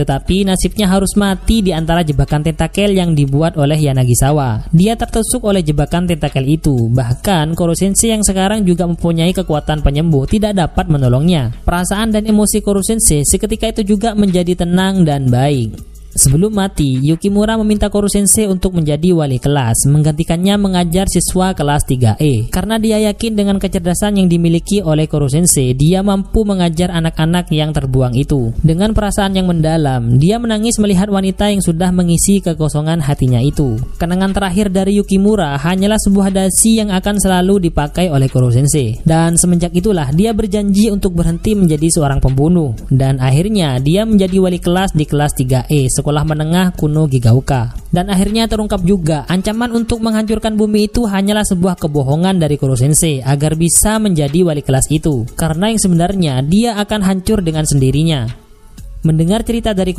Tetapi nasibnya harus mati di antara jebakan tentakel yang dibuat oleh Yanagisawa. Dia tertusuk oleh jebakan tentakel itu. Bahkan Koro Sensei yang sekarang juga mempunyai kekuatan penyembuh tidak dapat menolongnya. Perasaan dan emosi Koro Sensei seketika itu juga menjadi tenang dan baik. Sebelum mati, Yukimura meminta Koru Sensei untuk menjadi wali kelas, menggantikannya mengajar siswa kelas 3E. Karena dia yakin dengan kecerdasan yang dimiliki oleh Koru Sensei, dia mampu mengajar anak-anak yang terbuang itu. Dengan perasaan yang mendalam, dia menangis melihat wanita yang sudah mengisi kekosongan hatinya itu. Kenangan terakhir dari Yukimura hanyalah sebuah dasi yang akan selalu dipakai oleh Koru Sensei. Dan semenjak itulah dia berjanji untuk berhenti menjadi seorang pembunuh. Dan akhirnya dia menjadi wali kelas di kelas 3E sekolah menengah kuno Gigauka. Dan akhirnya terungkap juga ancaman untuk menghancurkan bumi itu hanyalah sebuah kebohongan dari Kuro Sensei agar bisa menjadi wali kelas itu. Karena yang sebenarnya dia akan hancur dengan sendirinya. Mendengar cerita dari